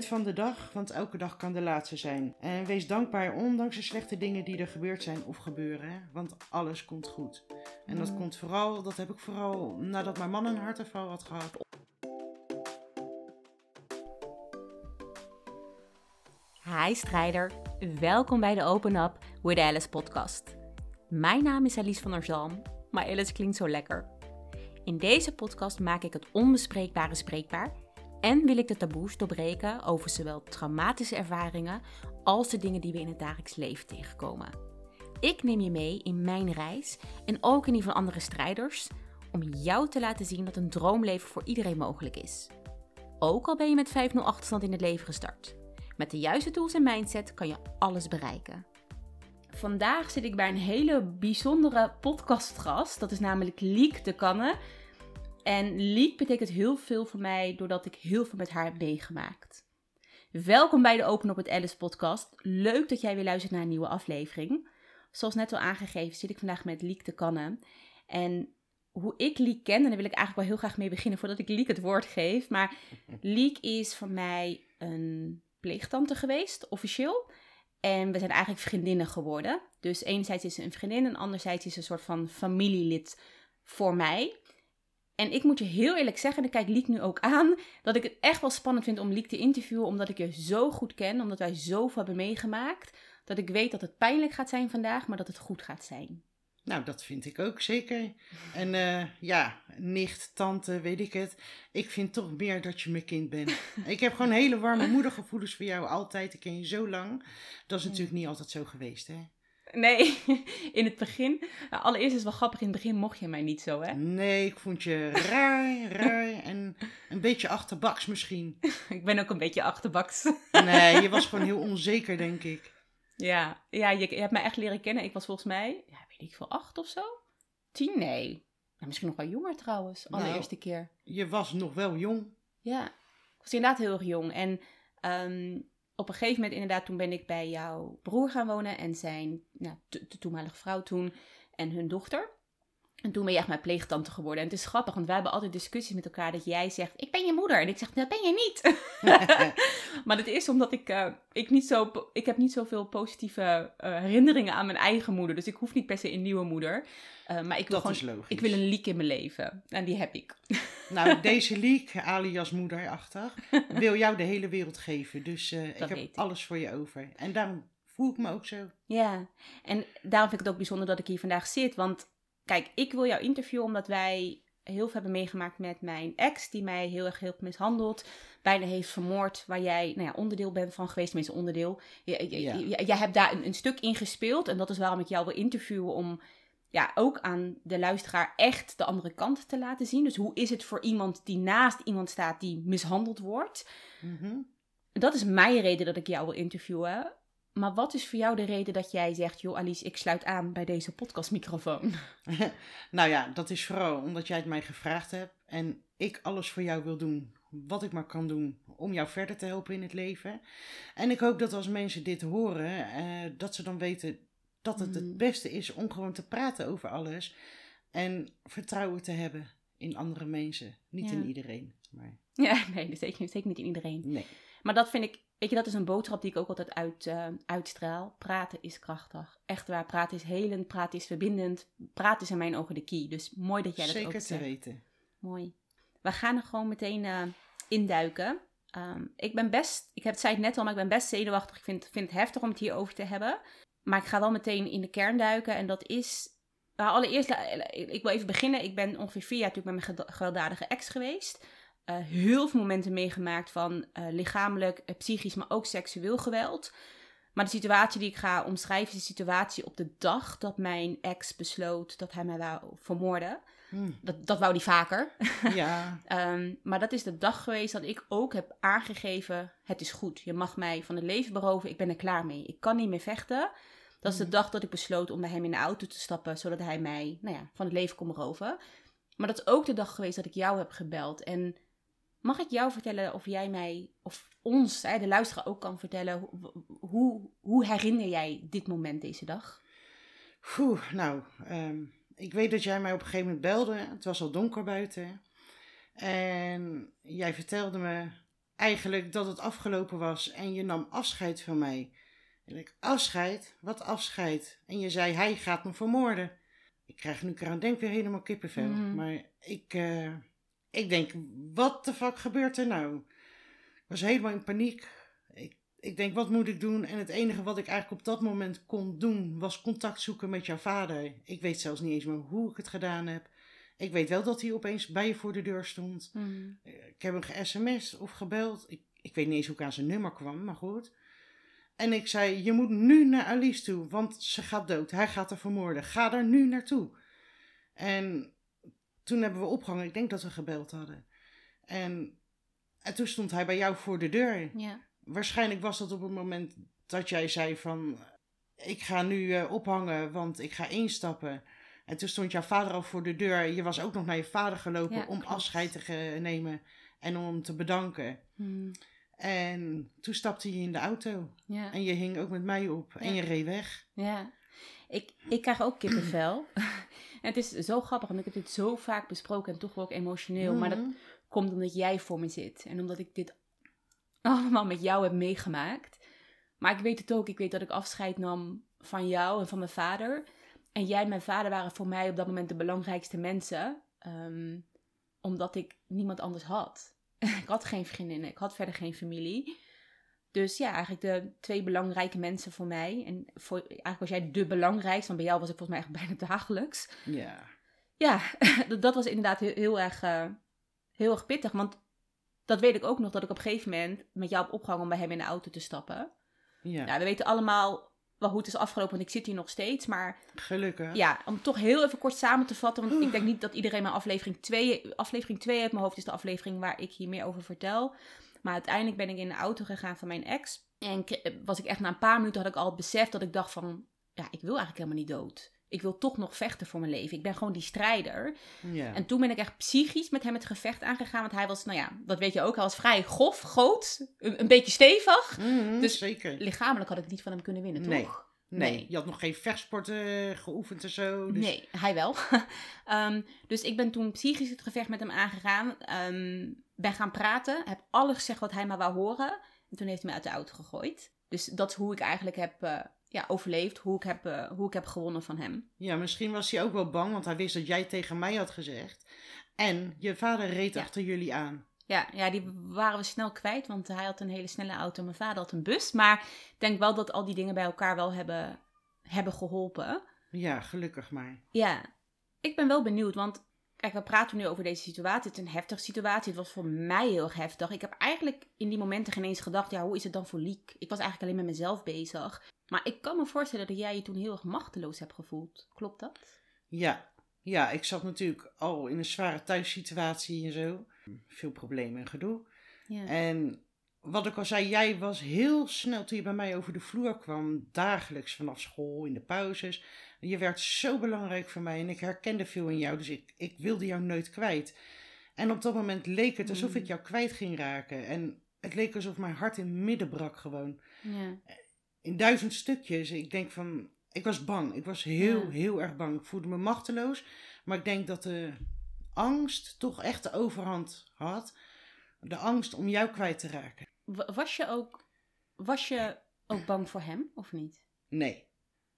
Geniet van de dag, want elke dag kan de laatste zijn. En wees dankbaar ondanks de slechte dingen die er gebeurd zijn of gebeuren. Want alles komt goed. En dat komt vooral, dat heb ik vooral nadat mijn man een hartaanval had gehad. Hi strijder, welkom bij de Open Up with Alice podcast. Mijn naam is Alice van der Zalm, maar Alice klinkt zo lekker. In deze podcast maak ik het onbespreekbare spreekbaar en wil ik de taboes doorbreken over zowel traumatische ervaringen als de dingen die we in het dagelijks leven tegenkomen. Ik neem je mee in mijn reis en ook in die van andere strijders om jou te laten zien dat een droomleven voor iedereen mogelijk is. Ook al ben je met 5-0 achterstand in het leven gestart. Met de juiste tools en mindset kan je alles bereiken. Vandaag zit ik bij een hele bijzondere podcastgast. Dat is namelijk Liek de Kanne. En Liek betekent heel veel voor mij doordat ik heel veel met haar heb meegemaakt. Welkom bij de Open op het Alice podcast. Leuk dat jij weer luistert naar een nieuwe aflevering. Zoals net al aangegeven zit ik vandaag met Liek de Kanne. En hoe ik Liek ken, en daar wil ik eigenlijk wel heel graag mee beginnen voordat ik Liek het woord geef. Maar Liek is voor mij een pleegtante geweest, officieel. En we zijn eigenlijk vriendinnen geworden. Dus enerzijds is ze een vriendin en anderzijds is ze een soort van familielid voor mij. En ik moet je heel eerlijk zeggen, en ik kijk Liek nu ook aan, dat ik het echt wel spannend vind om Liek te interviewen, omdat ik je zo goed ken, omdat wij zoveel hebben meegemaakt, dat ik weet dat het pijnlijk gaat zijn vandaag, maar dat het goed gaat zijn. Nou, dat vind ik ook zeker. En uh, ja, nicht, tante, weet ik het. Ik vind toch meer dat je mijn kind bent. ik heb gewoon hele warme moedergevoelens voor jou altijd. Ik ken je zo lang. Dat is natuurlijk niet altijd zo geweest, hè? Nee, in het begin. Nou, allereerst is het wel grappig, in het begin mocht je mij niet zo, hè? Nee, ik vond je raar, raar en een beetje achterbaks misschien. ik ben ook een beetje achterbaks. nee, je was gewoon heel onzeker, denk ik. Ja, ja je, je hebt mij echt leren kennen. Ik was volgens mij, ja, weet ik veel, acht of zo? Tien? Nee. Nou, misschien nog wel jonger trouwens, Nou, allereerste keer. Je was nog wel jong. Ja, ik was inderdaad heel erg jong. En ehm, op een gegeven moment, inderdaad, toen ben ik bij jouw broer gaan wonen en zijn nou, toenmalige vrouw toen en hun dochter. En toen ben je echt mijn pleegtante geworden. En het is grappig, want wij hebben altijd discussies met elkaar dat jij zegt, ik ben je moeder. En ik zeg, dat ben je niet. maar dat is omdat ik, eh, ik niet zo, ik heb niet zoveel positieve eh, herinneringen aan mijn eigen moeder. Dus ik hoef niet per se een nieuwe moeder. Eh, maar ik wil Dat gewoon, is logisch. ik wil een leak in mijn leven. En die heb ik. Nou, deze leak, alias moederachtig, wil jou de hele wereld geven. Dus ik heb ik. alles voor je over. En daarom voel ik me ook zo. Ja, en daarom vind ik het ook bijzonder dat ik hier vandaag zit. Want kijk, ik wil jou interviewen omdat wij heel veel hebben meegemaakt met mijn ex, die mij heel erg heeft mishandeld, bijna heeft vermoord, waar jij nou ja, onderdeel bent van geweest, tenminste onderdeel. Ja. jij hebt daar een, een stuk in gespeeld en dat is waarom ik jou wil interviewen om ja, ook aan de luisteraar echt de andere kant te laten zien. Dus hoe is het voor iemand die naast iemand staat die mishandeld wordt? Mhm. Dat is mijn reden dat ik jou wil interviewen. Maar wat is voor jou de reden dat jij zegt, joh Alice, ik sluit aan bij deze podcastmicrofoon? nou ja, dat is vooral omdat jij het mij gevraagd hebt. En ik alles voor jou wil doen. Wat ik maar kan doen om jou verder te helpen in het leven. En ik hoop dat als mensen dit horen, eh, dat ze dan weten dat het Mm. het beste is om gewoon te praten over alles. En vertrouwen te hebben in andere mensen. Niet Ja. in iedereen, maar Ja, nee, zeker, zeker niet in iedereen. nee. Maar dat vind ik, weet je, dat is een boodschap die ik ook altijd uit, eh, uitstraal. Praten is krachtig. Echt waar, praten is helend, praten is verbindend. Praten is in mijn ogen de key. Dus mooi dat jij dat ook Zeker te zegt. weten. Mooi. We gaan er gewoon meteen eh, induiken. Ehm, ik ben best, ik heb het zei het net al, maar ik ben best zenuwachtig. Ik vind, vind het heftig om het hierover te hebben. Maar ik ga wel meteen in de kern duiken. En dat is, nou, allereerst, ik wil even beginnen. Ik ben ongeveer vier jaar natuurlijk met mijn gewelddadige ex geweest. Eh, heel veel momenten meegemaakt van eh, lichamelijk, eh, psychisch, maar ook seksueel geweld. Maar de situatie die ik ga omschrijven is de situatie op de dag dat mijn ex besloot dat hij mij wou vermoorden. Hm. Dat, dat wou hij vaker. Ja, Ehm, maar dat is de dag geweest dat ik ook heb aangegeven: het is goed. Je mag mij van het leven beroven. Ik ben er klaar mee. Ik kan niet meer vechten. Dat is de Mhm. dag dat ik besloot om bij hem in de auto te stappen, zodat hij mij nou ja, van het leven kon beroven. Maar dat is ook de dag geweest dat ik jou heb gebeld. En mag ik jou vertellen of jij mij, of ons, hè, de luisteraar ook kan vertellen, hoe, hoe, hoe herinner jij dit moment, deze dag? Oeh, nou, ehm, ik weet dat jij mij op een gegeven moment belde. Het was al donker buiten. En jij vertelde me eigenlijk dat het afgelopen was en je nam afscheid van mij. En ik, afscheid? Wat afscheid? En je zei, hij gaat me vermoorden. Ik krijg nu aan denk weer helemaal kippenvel. Mhm. Maar ik, eh, ik denk, wat de fuck gebeurt er nou? Ik was helemaal in paniek. Ik, ik denk, wat moet ik doen? En het enige wat ik eigenlijk op dat moment kon doen, was contact zoeken met jouw vader. Ik weet zelfs niet eens meer hoe ik het gedaan heb. Ik weet wel dat hij opeens bij je voor de deur stond. Mm. Ik heb hem ge-sms of gebeld. Ik, ik weet niet eens hoe ik aan zijn nummer kwam, maar goed. En ik zei, je moet nu naar Alice toe, want ze gaat dood. Hij gaat haar vermoorden. Ga er nu naartoe. En toen hebben we opgehangen. Ik denk dat we gebeld hadden. En, en toen stond hij bij jou voor de deur. Ja. Waarschijnlijk was dat op het moment dat jij zei van... Ik ga nu eh, ophangen, want ik ga instappen. En toen stond jouw vader al voor de deur. Je was ook nog naar je vader gelopen Ja, om klopt. afscheid te nemen. En om hem te bedanken. Mm. En toen stapte je in de auto. Ja. En je hing ook met mij op. En je reed weg. Ja, ik, ik krijg ook kippenvel. en het is zo grappig, want ik heb dit zo vaak besproken en toch wel ook emotioneel. Maar dat Mhm. komt omdat jij voor me zit. En omdat ik dit allemaal met jou heb meegemaakt. Maar ik weet het ook, ik weet dat ik afscheid nam van jou en van mijn vader. En jij en mijn vader waren voor mij op dat moment de belangrijkste mensen. ehm, omdat ik niemand anders had. ik had geen vriendinnen, ik had verder geen familie. Dus ja, eigenlijk de twee belangrijke mensen voor mij. En voor, eigenlijk was jij de belangrijkste, want bij jou was ik volgens mij echt bijna dagelijks. Ja. Ja, dat, was inderdaad heel, heel erg, eh, heel erg pittig. Want dat weet ik ook nog, dat ik op een gegeven moment met jou heb opgehangen om bij hem in de auto te stappen. Ja. Ja, we weten allemaal wel hoe het is afgelopen, want ik zit hier nog steeds. Maar Gelukkig. ja, om toch heel even kort samen te vatten. Want ik denk niet dat iedereen mijn aflevering 2... Aflevering 2 uit mijn hoofd is de aflevering waar ik hier meer over vertel. Maar uiteindelijk ben ik in de auto gegaan van mijn ex. En was ik echt na een paar minuten had ik al het besef dat ik dacht van... Ja, ik wil eigenlijk helemaal niet dood. Ik wil toch nog vechten voor mijn leven. Ik ben gewoon die strijder. Ja. En toen ben ik echt psychisch met hem het gevecht aangegaan. Want hij was, nou ja, dat weet je ook, hij was vrij grof, groot, een, een beetje stevig. Mhm, dus- Zeker. Lichamelijk had ik niet van hem kunnen winnen, Nee. toch? Nee. nee. Je had nog geen vechtsporten geoefend en zo. Dus... Nee, hij wel. Ehm, dus ik ben toen psychisch het gevecht met hem aangegaan. ehm, ben gaan praten. Heb alles gezegd wat hij maar wou horen. En toen heeft hij me uit de auto gegooid. Dus dat is hoe ik eigenlijk heb eh, ja, overleefd. Hoe ik, heb, eh, hoe ik heb gewonnen van hem. Ja, misschien was hij ook wel bang, want hij wist dat jij tegen mij had gezegd. En je vader reed Ja. achter jullie aan. Ja, ja, die waren we snel kwijt. Want hij had een hele snelle auto. Mijn vader had een bus. Maar ik denk wel dat al die dingen bij elkaar wel hebben, hebben geholpen. Ja, gelukkig maar. Ja, ik ben wel benieuwd, want kijk, we praten nu over deze situatie. Het is een heftige situatie. Het was voor mij heel erg heftig. Ik heb eigenlijk in die momenten geen eens gedacht, ja, hoe is het dan voor Liek? Ik was eigenlijk alleen met mezelf bezig. Maar ik kan me voorstellen dat jij je toen heel erg machteloos hebt gevoeld. Klopt dat? Ja. Ja, ik zat natuurlijk al in een zware thuissituatie en zo. Veel problemen en gedoe. Ja. En wat ik al zei, jij was heel snel toen je bij mij over de vloer kwam, dagelijks vanaf school, in de pauzes. Je werd zo belangrijk voor mij en ik herkende veel in jou, dus ik, ik wilde jou nooit kwijt. En op dat moment leek het alsof ik Mm. jou kwijt ging raken. En het leek alsof mijn hart in het midden brak gewoon. ja. In duizend stukjes. Ik denk van, ik was bang. Ik was heel, Ja. heel erg bang. Ik voelde me machteloos. Maar ik denk dat de angst toch echt de overhand had. De angst om jou kwijt te raken. Was je ook, was je ook bang voor hem, of niet? Nee.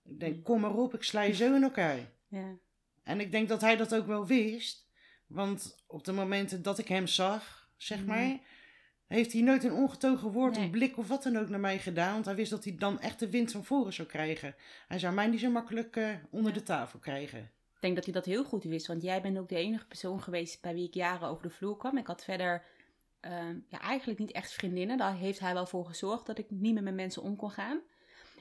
Ik denk, Hmm. kom maar op, ik sla je zo in elkaar. Ja. En ik denk dat hij dat ook wel wist. Want op de momenten dat ik hem zag, zeg Mhm. maar, heeft hij nooit een ongetogen woord, Nee. een blik of wat dan ook naar mij gedaan. Want hij wist dat hij dan echt de wind van voren zou krijgen. Hij zou mij niet zo makkelijk eh, onder Ja. de tafel krijgen. Ik denk dat hij dat heel goed wist, want jij bent ook de enige persoon geweest bij wie ik jaren over de vloer kwam. Ik had verder ehm, ja, eigenlijk niet echt vriendinnen. Daar heeft hij wel voor gezorgd dat ik niet meer met mensen om kon gaan.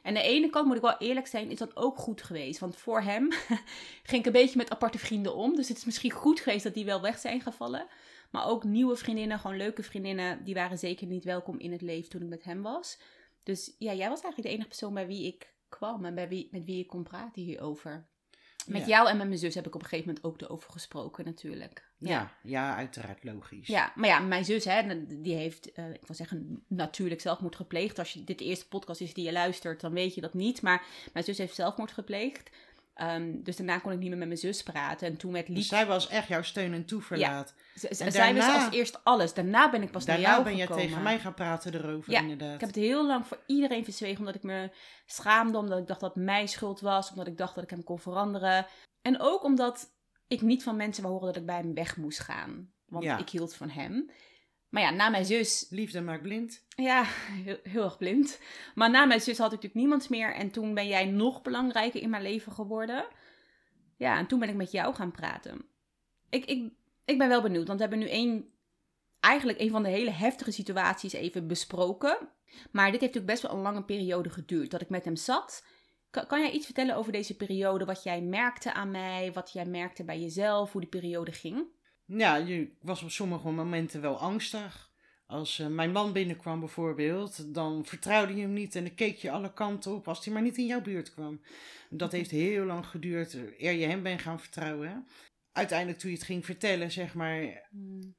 En de ene kant moet ik wel eerlijk zijn, is dat ook goed geweest. Want voor hem ging ik een beetje met aparte vrienden om. Dus het is misschien goed geweest dat die wel weg zijn gevallen. Maar ook nieuwe vriendinnen, gewoon leuke vriendinnen, die waren zeker niet welkom in het leven toen ik met hem was. Dus ja, jij was eigenlijk de enige persoon bij wie ik kwam en bij wie, met wie ik kon praten hierover. Met Ja. jou en met mijn zus heb ik op een gegeven moment ook erover gesproken natuurlijk. Ja, ja, uiteraard logisch. Ja, maar ja, mijn zus, hè, die heeft, eh, ik wil zeggen, natuurlijk zelfmoord gepleegd. Als je, dit de eerste podcast is die je luistert, dan weet je dat niet. Maar mijn zus heeft zelfmoord gepleegd. Ehm, dus daarna kon ik niet meer met mijn zus praten. En toen met Liek... Dus zij was echt jouw steun en toeverlaat. En zij daarna- als eerst alles. Daarna ben ik pas naar Daarna jou ben je gekomen. tegen mij gaan praten erover, Ja, inderdaad. Ik heb het heel lang voor iedereen verzwegen, omdat ik me schaamde, omdat ik dacht dat het mijn schuld was, omdat ik dacht dat ik hem kon veranderen. En ook omdat ik niet van mensen wou horen dat ik bij hem weg moest gaan. Want Ja. ik hield van hem. Maar ja, na mijn zus Liefde maakt blind. ja, heel, heel erg blind. Maar na mijn zus had ik natuurlijk niemand meer. En toen ben jij nog belangrijker in mijn leven geworden. Ja, en toen ben ik met jou gaan praten. Ik, ik, ik ben wel benieuwd, want we hebben nu één, eigenlijk een van de hele heftige situaties even besproken. Maar dit heeft natuurlijk best wel een lange periode geduurd dat ik met hem zat. Kan, kan jij iets vertellen over deze periode? Wat jij merkte aan mij? Wat jij merkte bij jezelf? Hoe die periode ging? Ja, je was op sommige momenten wel angstig. Als eh, mijn man binnenkwam bijvoorbeeld, dan vertrouwde je hem niet en dan keek je alle kanten op als hij maar niet in jouw buurt kwam. Dat heeft heel lang geduurd eer je hem bent gaan vertrouwen. Uiteindelijk toen je het ging vertellen, zeg maar,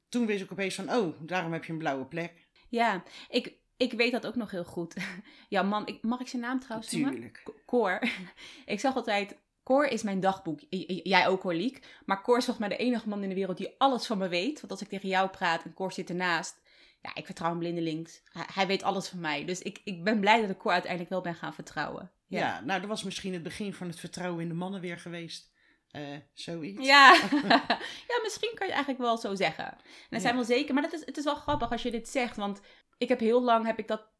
toen wist ik opeens van, oh, daarom heb je een blauwe plek. Ja, ik, ik weet dat ook nog heel goed. Ja, man, ik, mag ik zijn naam trouwens noemen? Tuurlijk. Cor. Ik zag altijd, Cor is mijn dagboek. Jij ook hoor, Liek. Maar Cor is volgens mij de enige man in de wereld die alles van me weet. Want als ik tegen jou praat en Cor zit ernaast. Ja, ik vertrouw hem blindelings. Hij, weet alles van mij. Dus ik, ik ben blij dat ik Cor uiteindelijk wel ben gaan vertrouwen. Ja. nou, dat was misschien het begin van het vertrouwen in de mannen weer geweest. Eh, zoiets. Ja. ja, misschien kan je eigenlijk wel zo zeggen. En dat zijn Ja. wel zeker. Maar dat is, het is wel grappig als je dit zegt. Want ik heb heel lang heb ik dat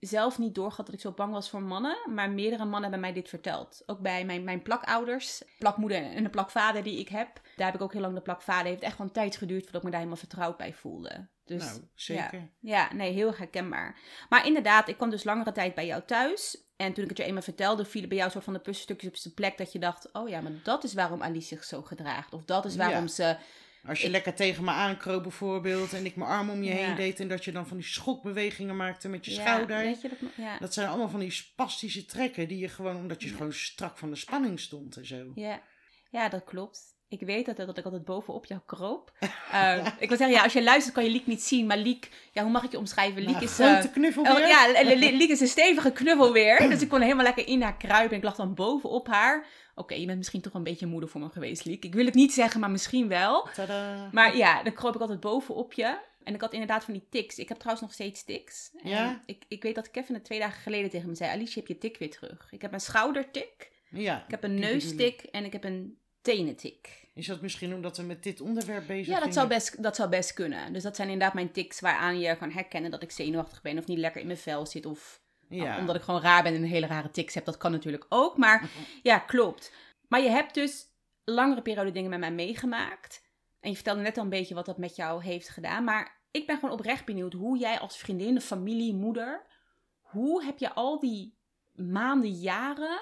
zelf niet doorgehad dat ik zo bang was voor mannen. Maar meerdere mannen hebben mij dit verteld. Ook bij mijn, mijn plakouders, plakmoeder en de plakvader die ik heb. Daar heb ik ook heel lang de plakvader. heeft echt een tijd geduurd voordat ik me daar helemaal vertrouwd bij voelde. Dus nou, zeker. ja, nee, heel herkenbaar. Maar inderdaad, ik kwam dus langere tijd bij jou thuis. En toen ik het je eenmaal vertelde, vielen bij jou soort van de puzzelstukjes op zijn plek. Dat je dacht, oh ja, maar dat is waarom Alice zich zo gedraagt. Of dat is waarom Ja. ze... Als je Ik- lekker tegen me aankroop bijvoorbeeld en ik mijn arm om je Ja. heen deed en dat je dan van die schokbewegingen maakte met je Ja, schouder. Weet je dat? Ja. Dat zijn allemaal van die spastische trekken die je gewoon, omdat je gewoon strak van de spanning stond en zo. Ja. ja, dat klopt. Ik weet dat, dat ik altijd bovenop jou kroop. Eh, ik wil zeggen, ja, als je luistert kan je Liek niet zien. Maar Liek, ja, hoe mag ik je omschrijven? Liek Nou, is... grote eh, knuffel weer. ja, Li- Li- Liek is een stevige knuffel weer. Dus ik kon helemaal lekker in haar kruipen. En ik lag dan bovenop haar. Oké, je bent misschien toch een beetje moeder voor me geweest, Liek. Ik wil het niet zeggen, maar misschien wel. Tadaa. Maar ja, dan kroop ik altijd bovenop je. En ik had inderdaad van die tics. Ik heb trouwens nog steeds tics. En Ja? Ik, ik weet dat Kevin het twee dagen geleden tegen me zei. Alice, je hebt je tik weer terug. Ik heb een schoudertik. ja, Ik heb een neustik. En ik heb een tenentik. Is dat misschien omdat we met dit onderwerp bezig Ja, dat zou, best, dat zou best kunnen. Dus dat zijn inderdaad mijn tics waaraan je kan herkennen dat ik zenuwachtig ben. Of niet lekker in mijn vel zit. Of Ja. omdat ik gewoon raar ben en een hele rare tics heb. Dat kan natuurlijk ook. Maar ja, klopt. Maar je hebt dus langere periode dingen met mij meegemaakt. En je vertelde net al een beetje wat dat met jou heeft gedaan. Maar ik ben gewoon oprecht benieuwd hoe jij als vriendin, familie, moeder... Hoe heb je al die maanden, jaren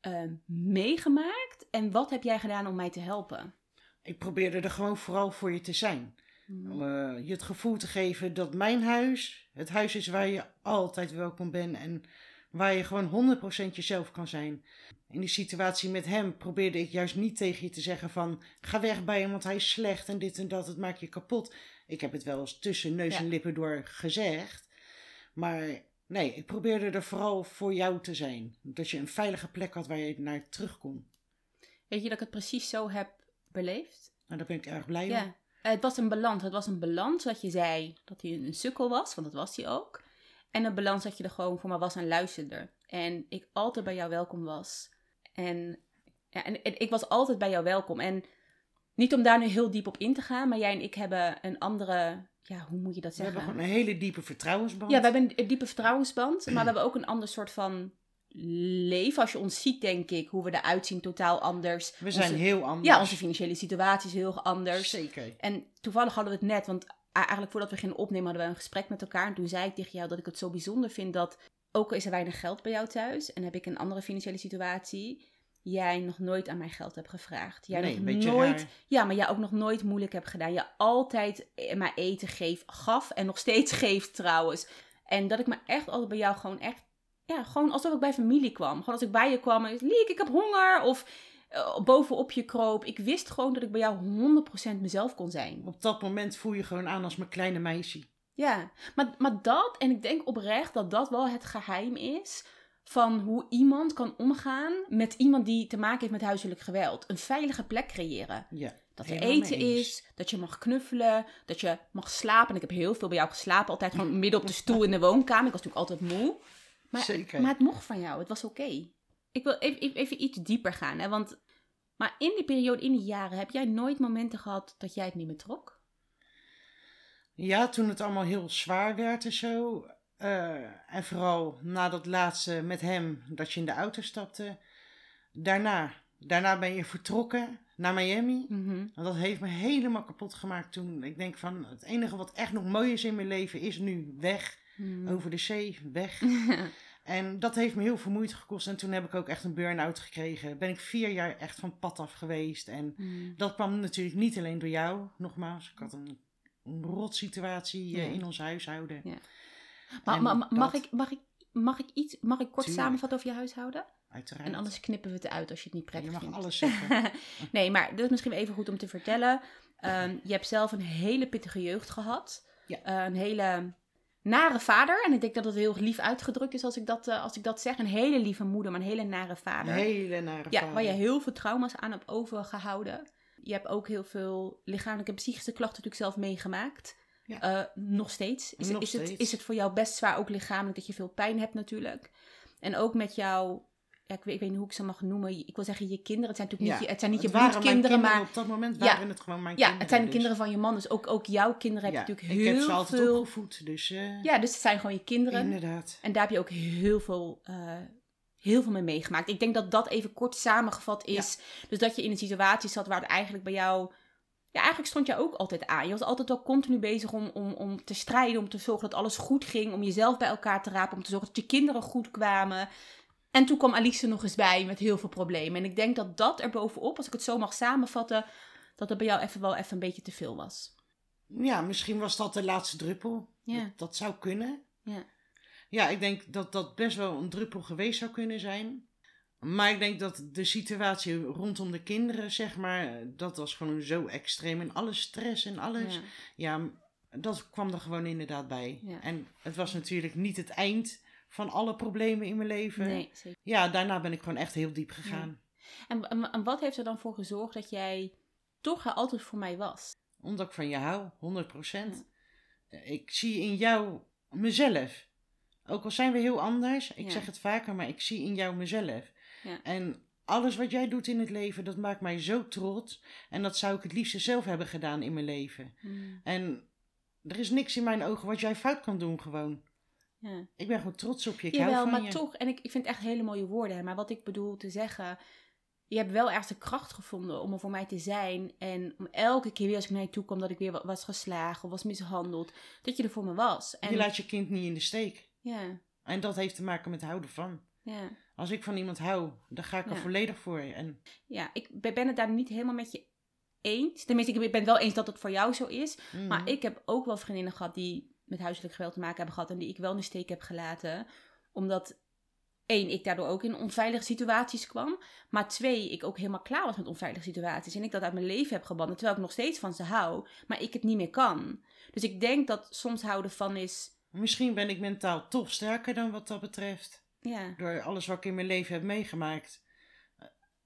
eh, meegemaakt? En wat heb jij gedaan om mij te helpen? Ik probeerde er gewoon vooral voor je te zijn. Om eh, je het gevoel te geven dat mijn huis het huis is waar je altijd welkom bent en waar je gewoon 100% jezelf kan zijn. In die situatie met hem probeerde ik juist niet tegen je te zeggen van ga weg bij hem want hij is slecht en dit en dat, het maakt je kapot. Ik heb het wel eens tussen neus Ja. en lippen door gezegd, maar nee, ik probeerde er vooral voor jou te zijn. Dat je een veilige plek had waar je naar terug kon. Weet je dat ik het precies zo heb beleefd? Nou, daar ben ik erg blij. Ja. Het was een balans. Het was een balans dat je zei dat hij een sukkel was, want dat was hij ook. En een balans dat je er gewoon voor me was en luisterde. En ik altijd bij jou welkom was. En, ja, en, en ik was altijd bij jou welkom. En niet om daar nu heel diep op in te gaan, maar jij en ik hebben een andere, ja, hoe moet je dat We hebben zeggen? gewoon een hele diepe vertrouwensband. Ja, we hebben een diepe vertrouwensband, maar we hebben ook een ander soort van leven. Als je ons ziet, denk ik, hoe we eruit zien, totaal anders. We zijn Onze- heel anders. Ja, onze financiële situatie is heel anders. Zeker. En toevallig hadden we het net, want eigenlijk voordat we gingen opnemen hadden we een gesprek met elkaar. En toen zei ik tegen jou dat ik het zo bijzonder vind dat, ook al is er weinig geld bij jou thuis en heb ik een andere financiële situatie, jij nog nooit aan mij geld hebt gevraagd. Jij nee, nog een beetje nooit, raar. ja, maar jij ook nog nooit moeilijk hebt gedaan. Je altijd mij eten gaf en nog steeds geeft trouwens. En dat ik me echt altijd bij jou gewoon echt, ja, gewoon alsof ik bij familie kwam. Gewoon als ik bij je kwam, en, Liek, ik heb honger. Of eh, bovenop je kroop. Ik wist gewoon dat ik bij jou 100% mezelf kon zijn. Op dat moment voel je gewoon aan als mijn kleine meisje. Ja, maar, maar dat, en ik denk oprecht dat dat wel het geheim is van hoe iemand kan omgaan met iemand die te maken heeft met huiselijk geweld. Een veilige plek creëren. Ja. Dat er eten is, dat je mag knuffelen, dat je mag slapen. En ik heb heel veel bij jou geslapen, altijd gewoon midden op de stoel in de woonkamer. Ik was natuurlijk altijd moe. Maar, Zeker. maar het mocht van jou, het was oké. Ik wil even, even, even iets dieper gaan, hè, want... Maar in die periode, in die jaren, heb jij nooit momenten gehad dat jij het niet meer trok? Ja, toen het allemaal heel zwaar werd en zo. eh, en vooral na dat laatste met hem, dat je in de auto stapte. Daarna, daarna ben je vertrokken naar Miami. En dat heeft me helemaal kapot gemaakt toen. Ik denk van, het enige wat echt nog mooi is in mijn leven is nu weg. Mhm. Over de zee, weg. En dat heeft me heel veel moeite gekost. En toen heb ik ook echt een burn-out gekregen. Ben ik vier jaar echt van pad af geweest. En Mhm. dat kwam natuurlijk niet alleen door jou, nogmaals. Ik had een, een rot situatie eh, Ja. in ons huishouden. Ja. Maar, mag, dat- ik, mag, ik, mag ik iets, mag ik kort Tuurlijk. samenvatten over je huishouden? Uiteraard. En anders knippen we het uit als je het niet je prettig mag vindt. alles zeggen. nee, maar dat is misschien even goed om te vertellen. Ehm, je hebt zelf een hele pittige jeugd gehad. Ja. Eh, een hele nare vader. En ik denk dat het heel lief uitgedrukt is als ik dat, eh, als ik dat zeg. Een hele lieve moeder, maar een hele nare Een vader. hele nare ja, vader. waar je heel veel trauma's aan hebt overgehouden. Je hebt ook heel veel lichamelijke en psychische klachten natuurlijk zelf meegemaakt. Ja. Eh, nog steeds. Is, Nog is, Het, is het voor jou best zwaar, ook lichamelijk, dat je veel pijn hebt natuurlijk. En ook met jouw, ja, ik, weet, ik weet niet hoe ik ze mag noemen. Ik wil zeggen je kinderen. Het zijn natuurlijk niet, je, het zijn niet je bloedkinderen, maar Op dat moment Ja. waren het gewoon mijn ja, kinderen. het zijn de dus- kinderen van je man. Dus ook, ook jouw kinderen Ja, heb je natuurlijk ik heel heb ze altijd veel... opgevoed, dus eh, Ja, dus het zijn gewoon je kinderen. inderdaad. En daar heb je ook heel veel, eh, heel veel mee meegemaakt. Ik denk dat dat even kort samengevat is. Dus dat je in een situatie zat waar het eigenlijk bij jou... Ja, eigenlijk stond je ook altijd aan. Je was altijd wel continu bezig om, om, om te strijden, om te zorgen dat alles goed ging. Om jezelf bij elkaar te rapen, om te zorgen dat je kinderen goed kwamen. En toen kwam Alice nog eens bij met heel veel problemen. En ik denk dat dat er bovenop, als ik het zo mag samenvatten... dat het bij jou even wel even een beetje te veel was. Ja, misschien was dat de laatste druppel. Ja. Dat, dat zou kunnen. Ja. Ja, ik denk dat dat best wel een druppel geweest zou kunnen zijn. Maar ik denk dat de situatie rondom de kinderen, zeg maar, dat was gewoon zo extreem. En alle stress en alles. Ja. Ja, dat kwam er gewoon inderdaad bij. Ja. En het was natuurlijk niet het eind van alle problemen in mijn leven. Nee, zeker. Ja, daarna ben ik gewoon echt heel diep gegaan. En, en, en wat heeft er dan voor gezorgd dat jij toch er altijd voor mij was? Omdat ik van je hou, 100%. Ik zie in jou mezelf. Ook al zijn we heel anders, ik Ja. zeg het vaker, maar ik zie in jou mezelf. Ja. En alles wat jij doet in het leven, dat maakt mij zo trots. En dat zou ik het liefst zelf hebben gedaan in mijn leven. En er is niks in mijn ogen wat jij fout kan doen, gewoon. Ja. Ik ben gewoon trots op je. Ik Jawel, hou van maar je. toch, en ik, ik vind echt hele mooie woorden. Maar wat ik bedoel te zeggen, je hebt wel ergens de kracht gevonden om er voor mij te zijn. En om elke keer weer als ik naar je toe kwam dat ik weer wa- was geslagen of was mishandeld, dat je er voor me was. En, Je laat je kind niet in de steek. ja, En dat heeft te maken met houden van. ja. Als ik van iemand hou, dan ga ik er Ja. volledig voor. En ja, ik ben ben het daar niet helemaal met je eens. Tenminste, ik ben het wel eens dat het voor jou zo is. mm, Maar ik heb ook wel vriendinnen gehad die met huiselijk geweld te maken hebben gehad en die ik wel in de steek heb gelaten. Omdat, één, ik daardoor ook in onveilige situaties kwam. Maar twee, ik ook helemaal klaar was met onveilige situaties. En ik dat uit mijn leven heb gebannen, terwijl ik nog steeds van ze hou, maar ik het niet meer kan. Dus ik denk dat soms houden van is, Misschien ben ik mentaal toch sterker dan wat dat betreft. ja, Door alles wat ik in mijn leven heb meegemaakt.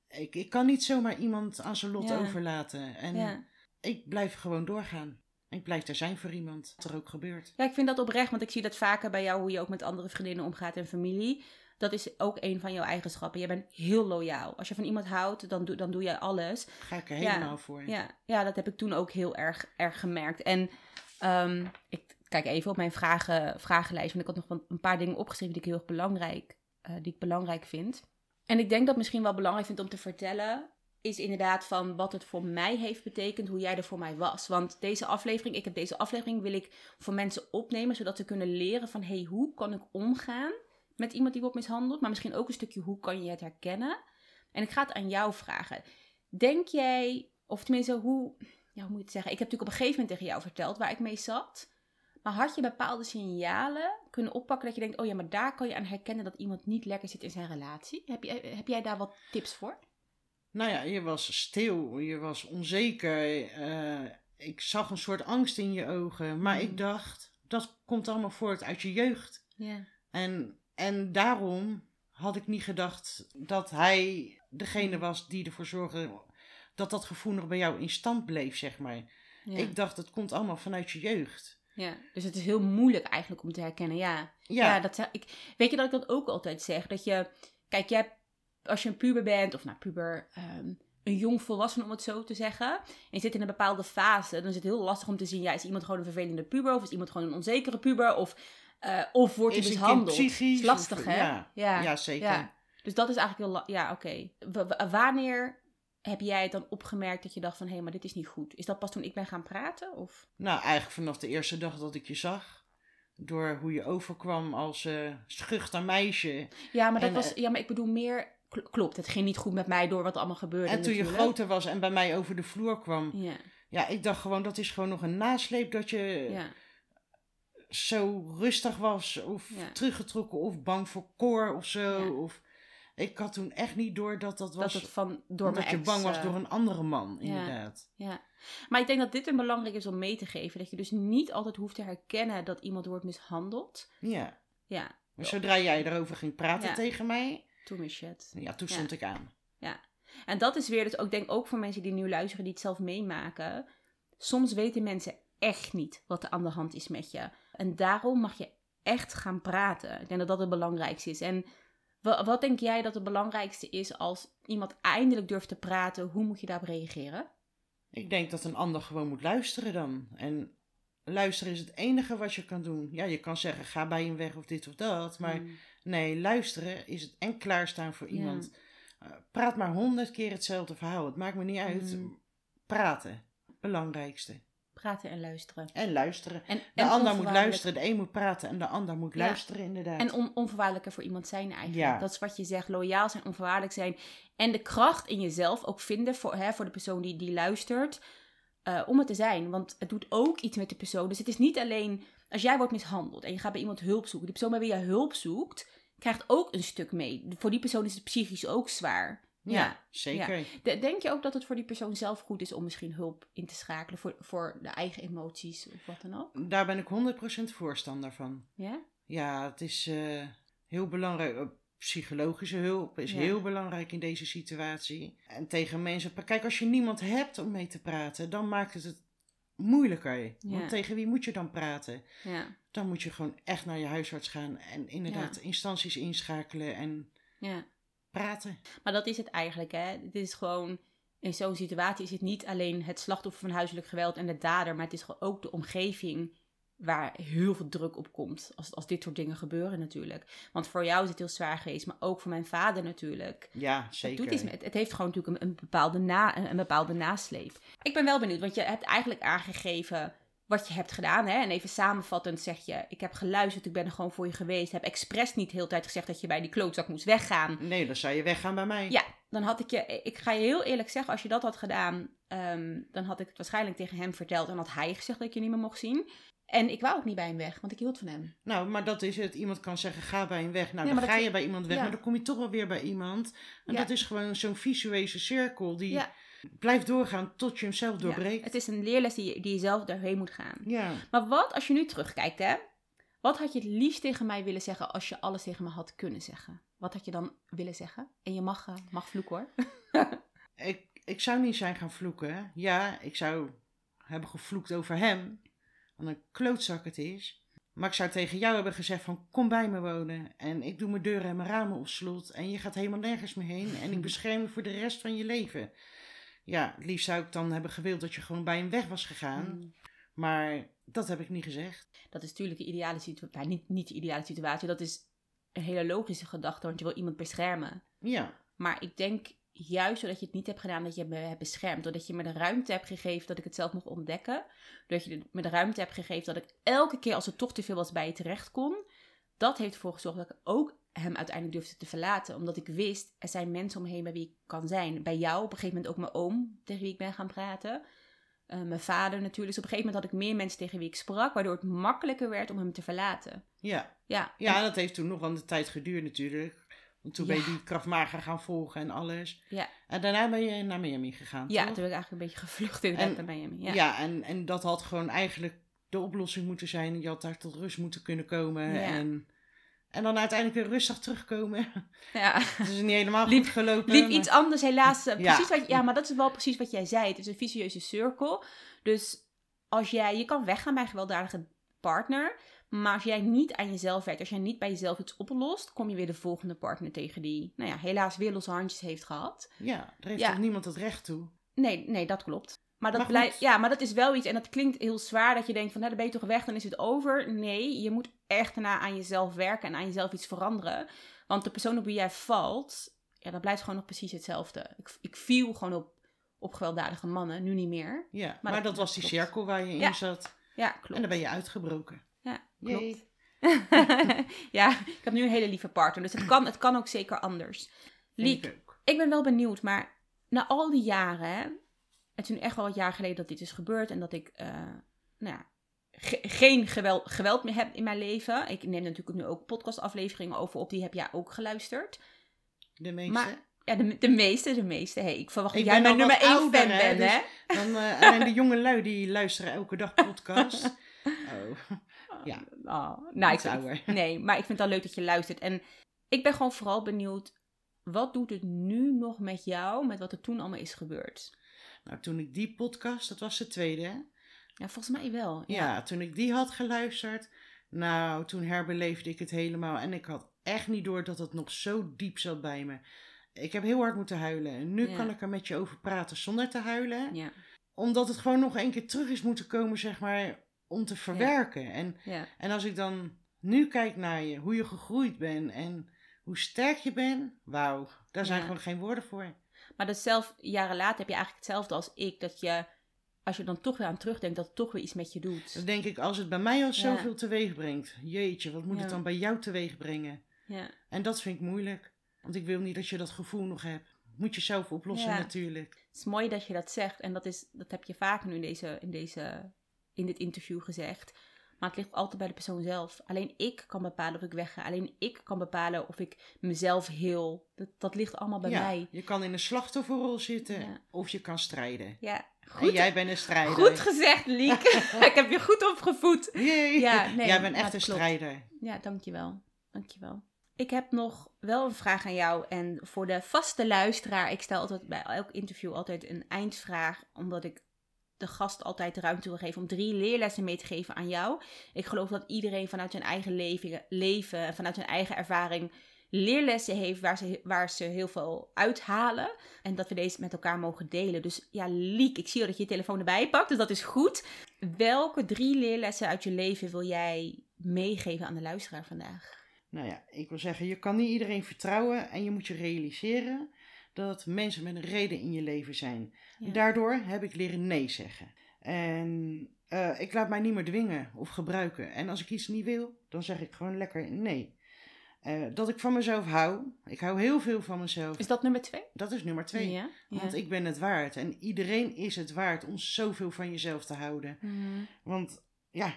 Ik, ik kan niet zomaar iemand aan zijn lot Ja. overlaten. En ja. ik blijf gewoon doorgaan. Ik blijf er zijn voor iemand. Wat er ook gebeurt. Ja, ik vind dat oprecht, want ik zie dat vaker bij jou, hoe je ook met andere vriendinnen omgaat en familie. Dat is ook een van jouw eigenschappen. Je bent heel loyaal. Als je van iemand houdt, dan doe, dan doe jij alles. Ga ik er Ja, helemaal voor. Ja, ja, dat heb ik toen ook heel erg, erg gemerkt. En ehm, ik kijk even op mijn vragen, vragenlijst, want ik had nog een paar dingen opgeschreven die ik heel erg belangrijk, eh, die ik belangrijk vind. En ik denk dat misschien wel belangrijk vind om te vertellen, is inderdaad van wat het voor mij heeft betekend, hoe jij er voor mij was. Want deze aflevering, ik heb deze aflevering, wil ik voor mensen opnemen, zodat ze kunnen leren van, hey, hoe kan ik omgaan met iemand die wordt mishandeld? Maar misschien ook een stukje, hoe kan je het herkennen? En ik ga het aan jou vragen. Denk jij, of tenminste, hoe, ja, hoe moet je het zeggen? Ik heb natuurlijk op een gegeven moment tegen jou verteld waar ik mee zat. Maar had je bepaalde signalen kunnen oppakken dat je denkt, oh ja, maar daar kan je aan herkennen dat iemand niet lekker zit in zijn relatie? Heb, je, heb jij daar wat tips voor? Nou ja, je was stil. Je was onzeker. eh, ik zag een soort angst in je ogen. Maar Mm. ik dacht, dat komt allemaal voort uit je jeugd. Ja. En, en daarom had ik niet gedacht dat hij degene was die ervoor zorgde dat dat gevoel nog bij jou in stand bleef, zeg maar. Ik dacht, het komt allemaal vanuit je jeugd. ja. Dus het is heel moeilijk eigenlijk om te herkennen. Ja, Ja, Ja, dat ik. Weet je dat ik dat ook altijd zeg? Dat je, kijk, jij, als je een puber bent, of nou, puber, ehm, een jong volwassene om het zo te zeggen, en je zit in een bepaalde fase, dan is het heel lastig om te zien, ja, is iemand gewoon een vervelende puber, of is iemand gewoon een onzekere puber, of, eh, of wordt hij mishandeld? psychisch? is lastig, of- hè? Ja, ja. ja, zeker. ja. Dus dat is eigenlijk heel, ja, oké. Wa- wa- wanneer heb jij het dan opgemerkt dat je dacht van, hé, maar dit is niet goed? Is dat pas toen ik ben gaan praten, of? Nou, eigenlijk vanaf de eerste dag dat ik je zag. Door hoe je overkwam als eh schuchter meisje. Ja, maar dat En, was, eh, ja, maar ik bedoel meer, klopt, het ging niet goed met mij door wat allemaal gebeurde En toen je groter was en bij mij over de vloer kwam. Ja, Ja, ik dacht gewoon, dat is gewoon nog een nasleep dat je ja, zo rustig was. Of Ja. teruggetrokken of bang voor koor of zo. Ja. Of, ik had toen echt niet door dat dat was... dat het van, door mijn je ex, bang was eh, door een andere man, inderdaad. Ja, maar ik denk dat dit een belangrijk is om mee te geven. Dat je dus niet altijd hoeft te herkennen dat iemand wordt mishandeld. Ja. Ja, Maar zodra jij daarover ging praten tegen mij, is shit. ja, toen Ja. stond ik aan. En dat is weer, dus ook, ik denk ook voor mensen die nu luisteren, die het zelf meemaken. Soms weten mensen echt niet wat er aan de hand is met je. En daarom mag je echt gaan praten. Ik denk dat dat het belangrijkste is. En wa- wat denk jij dat het belangrijkste is als iemand eindelijk durft te praten? Hoe moet je daarop reageren? Ik denk dat een ander gewoon moet luisteren dan. En luisteren is het enige wat je kan doen. Ja, je kan zeggen, ga bij hem weg of dit of dat. Maar Mm, nee, luisteren is het en klaarstaan voor Ja. iemand. Eh, praat maar honderd keer hetzelfde verhaal. Het maakt me niet uit. Mm. Praten, belangrijkste. praten en luisteren. En luisteren. En, De en ander moet luisteren. De een moet praten en de ander moet Ja. luisteren, inderdaad. En on, onvoorwaardelijk er voor iemand zijn eigenlijk. Ja. Dat is wat je zegt. Loyaal zijn, onvoorwaardelijk zijn. En de kracht in jezelf ook vinden voor, hè, voor de persoon die, die luistert. eh, om het te zijn. Want het doet ook iets met de persoon. Dus het is niet alleen... Als jij wordt mishandeld en je gaat bij iemand hulp zoeken. Die persoon bij wie je hulp zoekt, krijgt ook een stuk mee. Voor die persoon is het psychisch ook zwaar. ja, ja. zeker. De- Denk je ook dat het voor die persoon zelf goed is om misschien hulp in te schakelen? Voor, voor de eigen emoties of wat dan ook? Daar ben ik 100% voorstander van. Ja? Ja, het is eh, heel belangrijk. Eh, Psychologische hulp is Ja. heel belangrijk in deze situatie. En tegen mensen. Kijk, als je niemand hebt om mee te praten, dan maakt het het moeilijker. Ja. Want tegen wie moet je dan praten? Ja. Dan moet je gewoon echt naar je huisarts gaan en inderdaad instanties inschakelen en Ja. praten. Maar dat is het eigenlijk, hè. Het is gewoon, in zo'n situatie is het niet alleen het slachtoffer van huiselijk geweld en de dader, maar het is gewoon ook de omgeving waar heel veel druk op komt als, als dit soort dingen gebeuren natuurlijk. Want voor jou is het heel zwaar geweest, maar ook voor mijn vader natuurlijk. Ja, Het, zeker. doet iets met, het heeft gewoon natuurlijk een, een, bepaalde na, een, een bepaalde nasleep. Ik ben wel benieuwd, want je hebt eigenlijk aangegeven wat je hebt gedaan. Hè? En even samenvattend zeg je, ik heb geluisterd, ik ben er gewoon voor je geweest. Heb expres niet de hele tijd gezegd dat je bij die klootzak moest weggaan. Nee, dan zou je weggaan bij mij. Ja, dan had ik je, ik ga je heel eerlijk zeggen, als je dat had gedaan, ehm, dan had ik het waarschijnlijk tegen hem verteld en had hij gezegd dat ik je niet meer mocht zien. En ik wou ook niet bij hem weg, want ik hield van hem. Nou, maar dat is het. Iemand kan zeggen, ga bij hem weg. Nou, Ja, dan ga je bij iemand weg, ja. maar dan kom je toch wel weer bij iemand. En Ja. dat is gewoon zo'n visuele cirkel die blijft doorgaan tot je hem zelf doorbreekt. het is een leerles die je, die je zelf doorheen moet gaan. Ja. Maar wat, als je nu terugkijkt, hè? Wat had je het liefst tegen mij willen zeggen als je alles tegen me had kunnen zeggen? Wat had je dan willen zeggen? En je mag, eh, mag vloeken hoor. Ik, ik zou niet zijn gaan vloeken. Ja, ik zou hebben gevloekt over hem. Wat een klootzak het is. Maar ik zou tegen jou hebben gezegd van kom bij me wonen. En ik doe mijn deuren en mijn ramen op slot. En je gaat helemaal nergens meer heen. En ik bescherm je voor de rest van je leven. Ja, het liefst zou ik dan hebben gewild dat je gewoon bij hem weg was gegaan. Mm. Maar dat heb ik niet gezegd. Dat is natuurlijk de ideale situatie. Nou, niet, niet de ideale situatie. Dat is een hele logische gedachte, want je wil iemand beschermen. Ja, Maar ik denk juist doordat je het niet hebt gedaan, dat je me hebt beschermd. Doordat je me de ruimte hebt gegeven dat ik het zelf mocht ontdekken. Doordat je me de ruimte hebt gegeven dat ik elke keer als het toch te veel was bij je terecht kon. Dat heeft ervoor gezorgd dat ik ook hem uiteindelijk durfde te verlaten. Omdat ik wist, er zijn mensen om me heen bij wie ik kan zijn. Bij jou, op een gegeven moment ook mijn oom, tegen wie ik ben gaan praten. Eh, mijn vader natuurlijk. Dus op een gegeven moment had ik meer mensen tegen wie ik sprak. Waardoor het makkelijker werd om hem te verlaten. ja. Ja, Ja, dat heeft toen nog wel een tijd geduurd natuurlijk. Want toen ben je die krachtmager gaan volgen en alles. Ja. En daarna ben je naar Miami gegaan, ja toch? toen ben ik eigenlijk een beetje gevlucht inderdaad En- naar Miami. Ja, Ja. en, en dat had gewoon eigenlijk de oplossing moeten zijn. Je had daar tot rust moeten kunnen komen. Ja. En, En dan uiteindelijk weer rustig terugkomen. Ja. Het is niet helemaal Liep- goed gelopen. Liep maar- iets anders, helaas. eh, Ja. Precies wat, ja, maar dat is wel precies wat jij zei. Het is een vicieuze cirkel. Dus als jij, je kan weggaan bij een gewelddadige partner. Maar als jij niet aan jezelf werkt, als jij niet bij jezelf iets oplost, kom je weer de volgende partner tegen die, nou ja, helaas weer losse handjes heeft gehad. Ja, daar heeft Ja. toch niemand het recht toe. Nee, nee, dat klopt. Maar dat, blijft, ja, maar dat is wel iets, en dat klinkt heel zwaar, dat je denkt van, nou, dan ben je toch weg, dan is het over. Nee, je moet echt daarna aan jezelf werken en aan jezelf iets veranderen. Want de persoon op wie jij valt, ja, dat blijft gewoon nog precies hetzelfde. Ik, ik viel gewoon op, op gewelddadige mannen, nu niet meer. Ja, maar, dat- dat, was die cirkel waar je in zat. Ja, En klopt. dan ben je uitgebroken. Ja, klopt. ja, ik heb nu een hele lieve partner, dus het kan, het kan ook zeker anders. Liek, ik ben wel benieuwd, maar na al die jaren, hè, het is nu echt wel wat jaar geleden dat dit is gebeurd en dat ik eh, nou ja, ge- geen geweld, geweld meer heb in mijn leven. Ik neem natuurlijk nu ook podcastafleveringen over op, die heb jij ook geluisterd. De meeste. Maar- Ja, de, de meeste, de meeste. Hey, ik verwacht dat jij mijn nummer wat 1 ouder, fan hè, bent, dus- hè? Dan, eh, alleen de jonge lui die luisteren elke dag podcast. Oh, Ja. Oh, nou, ik vind. Nee, maar ik vind het al leuk dat je luistert. En ik ben gewoon vooral benieuwd, wat doet het nu nog met jou, met wat er toen allemaal is gebeurd? Nou, toen ik die podcast, dat was de tweede, hè? Ja, volgens mij wel. Ja, toen ik die had geluisterd, nou, toen herbeleefde ik het helemaal. En ik had echt niet door dat het nog zo diep zat bij me. Ik heb heel hard moeten huilen. En nu Ja. kan ik er met je over praten zonder te huilen. Ja, Omdat het gewoon nog één keer terug is moeten komen, zeg maar, om te verwerken. En, en als ik dan nu kijk naar je, hoe je gegroeid bent en hoe sterk je bent, wauw, daar zijn gewoon geen woorden voor. Maar dat zelf, jaren later heb je eigenlijk hetzelfde als ik, dat je, als je dan toch weer aan terugdenkt, dat het toch weer iets met je doet. Dan denk ik, als het bij mij al Ja. zoveel teweeg brengt, jeetje, wat moet Ja. het dan bij jou teweeg brengen? Ja, En dat vind ik moeilijk. Want ik wil niet dat je dat gevoel nog hebt. Moet je zelf oplossen Ja. natuurlijk. het is mooi dat je dat zegt en dat, is, dat heb je vaker nu in, deze, in, deze, in dit interview gezegd. Maar het ligt altijd bij de persoon zelf. Alleen ik kan bepalen of ik wegga. Alleen ik kan bepalen of ik mezelf heel. Dat, dat ligt allemaal bij ja, mij. Je kan in een slachtofferrol zitten Ja. of je kan strijden. Ja, En jij bent een strijder. goed gezegd, Liek. ik heb je goed opgevoed. Ja, nee, jij bent echt een klopt. strijder. Ja, dankjewel. Dankjewel. Ik heb nog wel een vraag aan jou. En voor de vaste luisteraar, ik stel altijd bij elk interview altijd een eindvraag. Omdat ik de gast altijd de ruimte wil geven om drie leerlessen mee te geven aan jou. Ik geloof dat iedereen vanuit zijn eigen leven, leven en vanuit zijn eigen ervaring leerlessen heeft waar ze, waar ze heel veel uithalen. En dat we deze met elkaar mogen delen. Dus ja, Liek, ik zie dat je je telefoon erbij pakt, dus dat is goed. Welke drie leerlessen uit je leven wil jij meegeven aan de luisteraar vandaag? Nou ja, ik wil zeggen, je kan niet iedereen vertrouwen. En je moet je realiseren dat mensen met een reden in je leven zijn. Ja. Daardoor heb ik leren nee zeggen. En eh, ik laat mij niet meer dwingen of gebruiken. En als ik iets niet wil, dan zeg ik gewoon lekker nee. Eh, dat ik van mezelf hou. Ik hou heel veel van mezelf. Is dat nummer twee? Dat is nummer twee. Ja. Want ik ben het waard. En iedereen is het waard om zoveel van jezelf te houden. Mhm. Want ja,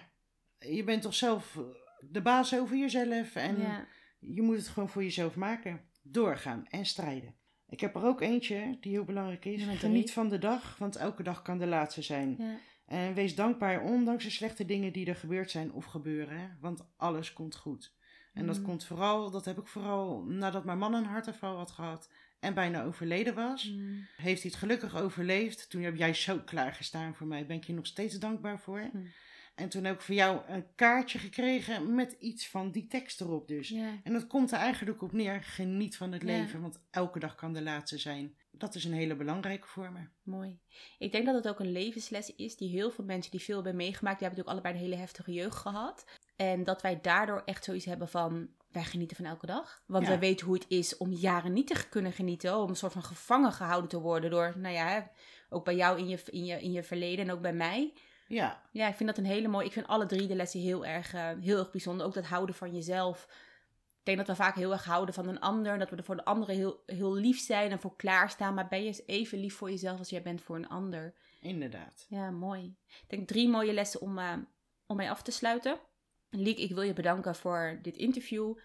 je bent toch zelf eh, de baas over jezelf. En ja. je moet het gewoon voor jezelf maken. Doorgaan en strijden. Ik heb er ook eentje die heel belangrijk is. Nummer drie. Geniet van de dag, want elke dag kan de laatste zijn. Ja. En wees dankbaar ondanks de slechte dingen die er gebeurd zijn of gebeuren. Want alles komt goed. En dat Mhm. komt vooral, dat heb ik vooral nadat mijn man een hartaanval had gehad en bijna overleden was. Mhm. Heeft hij het gelukkig overleefd. Toen heb jij zo klaargestaan voor mij. Ben ik je nog steeds dankbaar voor. Hm. En toen heb ik voor jou een kaartje gekregen met iets van die tekst erop dus. Ja. En dat komt er eigenlijk op neer. Geniet van het Ja. leven, want elke dag kan de laatste zijn. Dat is een hele belangrijke voor me. Mooi. Ik denk dat het ook een levensles is die heel veel mensen die veel hebben meegemaakt, die hebben natuurlijk allebei een hele heftige jeugd gehad. En dat wij daardoor echt zoiets hebben van, wij genieten van elke dag. Want Ja. wij weten hoe het is om jaren niet te kunnen genieten, om een soort van gevangen gehouden te worden door, nou ja, ook bij jou in je, in je, in je verleden en ook bij mij. Ja, Ja, ik vind dat een hele mooie. Ik vind alle drie de lessen heel erg, eh, heel erg bijzonder. Ook dat houden van jezelf. Ik denk dat we vaak heel erg houden van een ander. Dat we er voor de anderen heel, heel lief zijn en voor klaarstaan. Maar ben je eens even lief voor jezelf als jij bent voor een ander? inderdaad. Ja, mooi. Ik denk drie mooie lessen om, eh, om mij af te sluiten. Liek, ik wil je bedanken voor dit interview.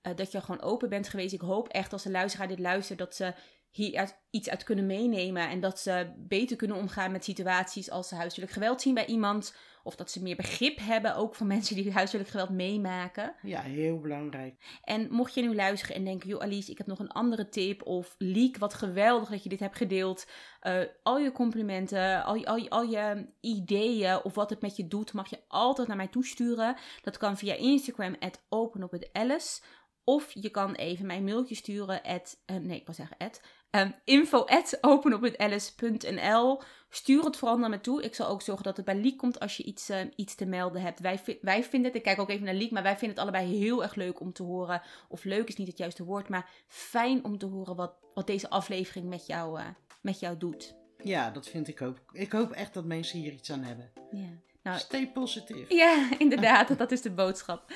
Eh, dat je gewoon open bent geweest. Ik hoop echt als de luisteraar dit luistert dat ze hier iets uit kunnen meenemen. En dat ze beter kunnen omgaan met situaties als ze huiselijk geweld zien bij iemand. Of dat ze meer begrip hebben, ook van mensen die huiselijk geweld meemaken. Ja, heel belangrijk. En mocht je nu luisteren en denken, joh Alice, ik heb nog een andere tip. Of Liek, wat geweldig dat je dit hebt gedeeld. Uh, al je complimenten, al je, al, je, al je ideeën of wat het met je doet, mag je altijd naar mij toesturen. Dat kan via Instagram, at openophetalice. Of je kan even mijn mailtje sturen, at, uh, nee, ik wil zeggen at, um, info at openopwithalice.nl. Stuur het vooral naar me toe. Ik zal ook zorgen dat het bij Liek komt als je iets, uh, iets te melden hebt. Wij, wij vinden het, ik kijk ook even naar Liek, maar wij vinden het allebei heel erg leuk om te horen. Of leuk is niet het juiste woord, maar fijn om te horen wat, wat deze aflevering met jou, uh, met jou doet. Ja, dat vind ik ook. Ik hoop echt dat mensen hier iets aan hebben. Ja. Nou, Stay positief. Ja, inderdaad, dat is de boodschap.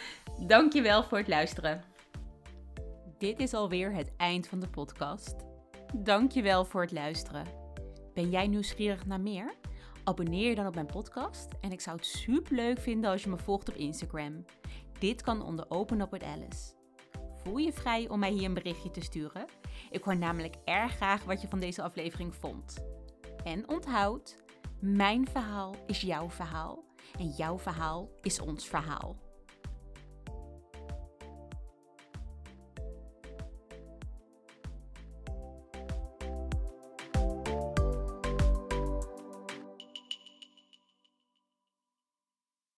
Dankjewel voor het luisteren. Dit is alweer het eind van de podcast. Dankjewel voor het luisteren. Ben jij nieuwsgierig naar meer? Abonneer je dan op mijn podcast en ik zou het super leuk vinden als je me volgt op Instagram. Dit kan onder Open Up with Alice. Voel je vrij om mij hier een berichtje te sturen? Ik hoor namelijk erg graag wat je van deze aflevering vond. En onthoud, mijn verhaal is jouw verhaal en jouw verhaal is ons verhaal.